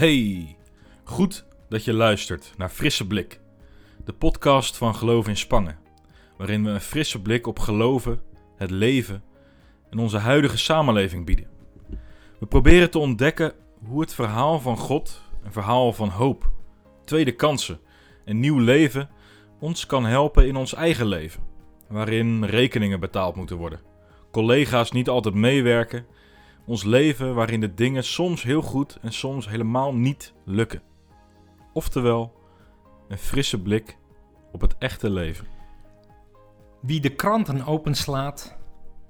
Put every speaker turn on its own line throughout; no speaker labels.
Hey, goed dat je luistert naar Frisse Blik, de podcast van Geloof in Spangen, waarin we een frisse blik op geloven, het leven en onze huidige samenleving bieden. We proberen te ontdekken hoe het verhaal van God, een verhaal van hoop, tweede kansen en nieuw leven ons kan helpen in ons eigen leven, waarin rekeningen betaald moeten worden, collega's niet altijd meewerken ons leven waarin de dingen soms heel goed en soms helemaal niet lukken. Oftewel, een frisse blik op het echte leven.
Wie de kranten openslaat,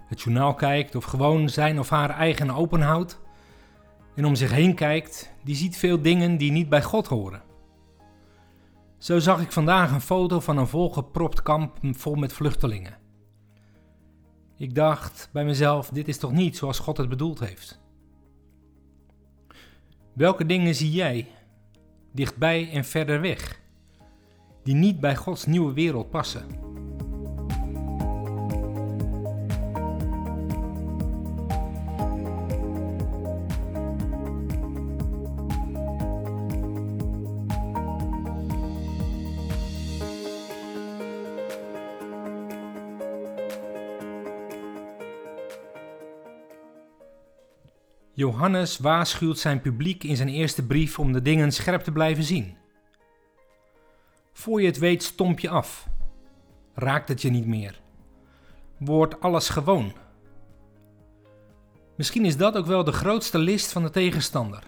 het journaal kijkt of gewoon zijn of haar eigen openhoudt en om zich heen kijkt, die ziet veel dingen die niet bij God horen. Zo zag ik vandaag een foto van een volgepropt kamp vol met vluchtelingen. Ik dacht bij mezelf: dit is toch niet zoals God het bedoeld heeft? Welke dingen zie jij, dichtbij en verder weg, die niet bij Gods nieuwe wereld passen? Johannes waarschuwt zijn publiek in zijn eerste brief om de dingen scherp te blijven zien. Voor je het weet stomp je af. Raakt het je niet meer. Wordt alles gewoon. Misschien is dat ook wel de grootste list van de tegenstander.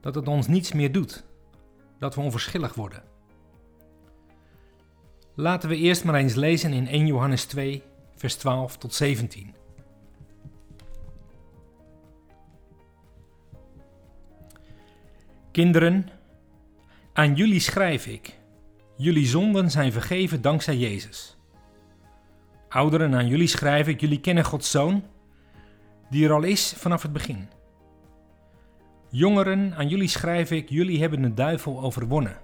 Dat het ons niets meer doet. Dat we onverschillig worden. Laten we eerst maar eens lezen in 1 Johannes 2, vers 12 tot 17. Kinderen, aan jullie schrijf ik. Jullie zonden zijn vergeven dankzij Jezus. Ouderen, aan jullie schrijf ik. Jullie kennen Gods Zoon, die er al is vanaf het begin. Jongeren, aan jullie schrijf ik. Jullie hebben de duivel overwonnen.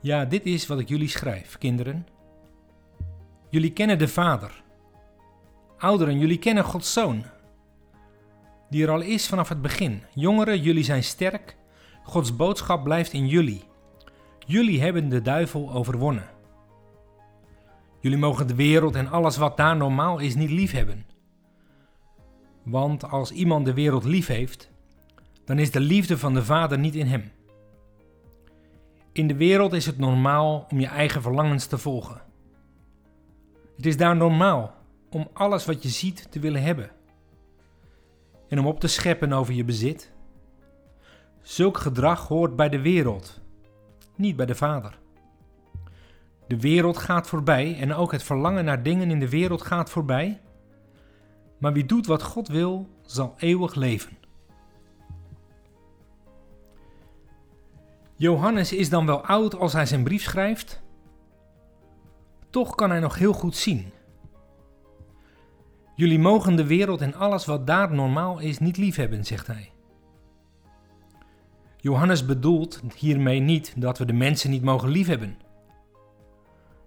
Ja, dit is wat ik jullie schrijf, kinderen. Jullie kennen de Vader. Ouderen, jullie kennen Gods Zoon, die er al is vanaf het begin. Jongeren, jullie zijn sterk Gods boodschap blijft in jullie. Jullie hebben de duivel overwonnen. Jullie mogen de wereld en alles wat daar normaal is niet lief hebben. Want als iemand de wereld lief heeft, dan is de liefde van de Vader niet in hem. In de wereld is het normaal om je eigen verlangens te volgen. Het is daar normaal om alles wat je ziet te willen hebben. En om op te scheppen over je bezit Zulk gedrag hoort bij de wereld, niet bij de Vader. De wereld gaat voorbij en ook het verlangen naar dingen in de wereld gaat voorbij. Maar wie doet wat God wil, zal eeuwig leven. Johannes is dan wel oud als hij zijn brief schrijft. Toch kan hij nog heel goed zien. Jullie mogen de wereld en alles wat daar normaal is niet liefhebben, zegt hij. Johannes bedoelt hiermee niet dat we de mensen niet mogen liefhebben.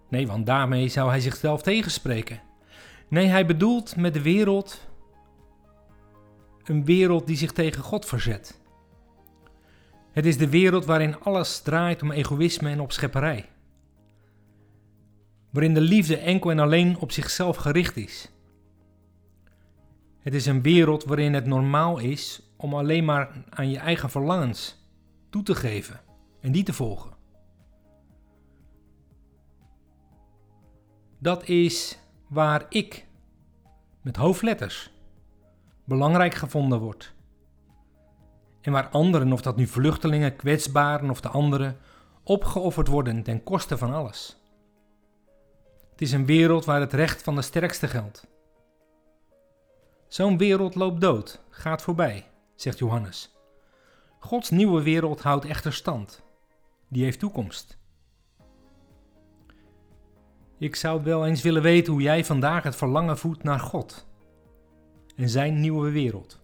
Nee, want daarmee zou hij zichzelf tegenspreken. Nee, hij bedoelt met de wereld een wereld die zich tegen God verzet. Het is de wereld waarin alles draait om egoïsme en opschepperij. Waarin de liefde enkel en alleen op zichzelf gericht is. Het is een wereld waarin het normaal is om alleen maar aan je eigen verlangens toe te geven en die te volgen. Dat is waar ik, met hoofdletters, belangrijk gevonden wordt. En waar anderen, of dat nu vluchtelingen, kwetsbaren of de anderen, opgeofferd worden ten koste van alles. Het is een wereld waar het recht van de sterkste geldt. Zo'n wereld loopt dood, gaat voorbij, zegt Johannes. Gods nieuwe wereld houdt echter stand. Die heeft toekomst. Ik zou wel eens willen weten hoe jij vandaag het verlangen voedt naar God en zijn nieuwe wereld.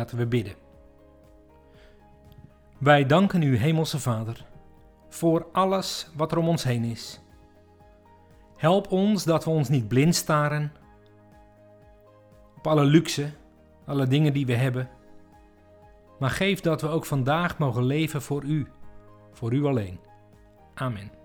Laten we bidden. Wij danken u, Hemelse Vader, voor alles wat er om ons heen is. Help ons dat we ons niet blind staren op alle luxe, alle dingen die we hebben, maar geef dat we ook vandaag mogen leven voor u, voor u alleen. Amen.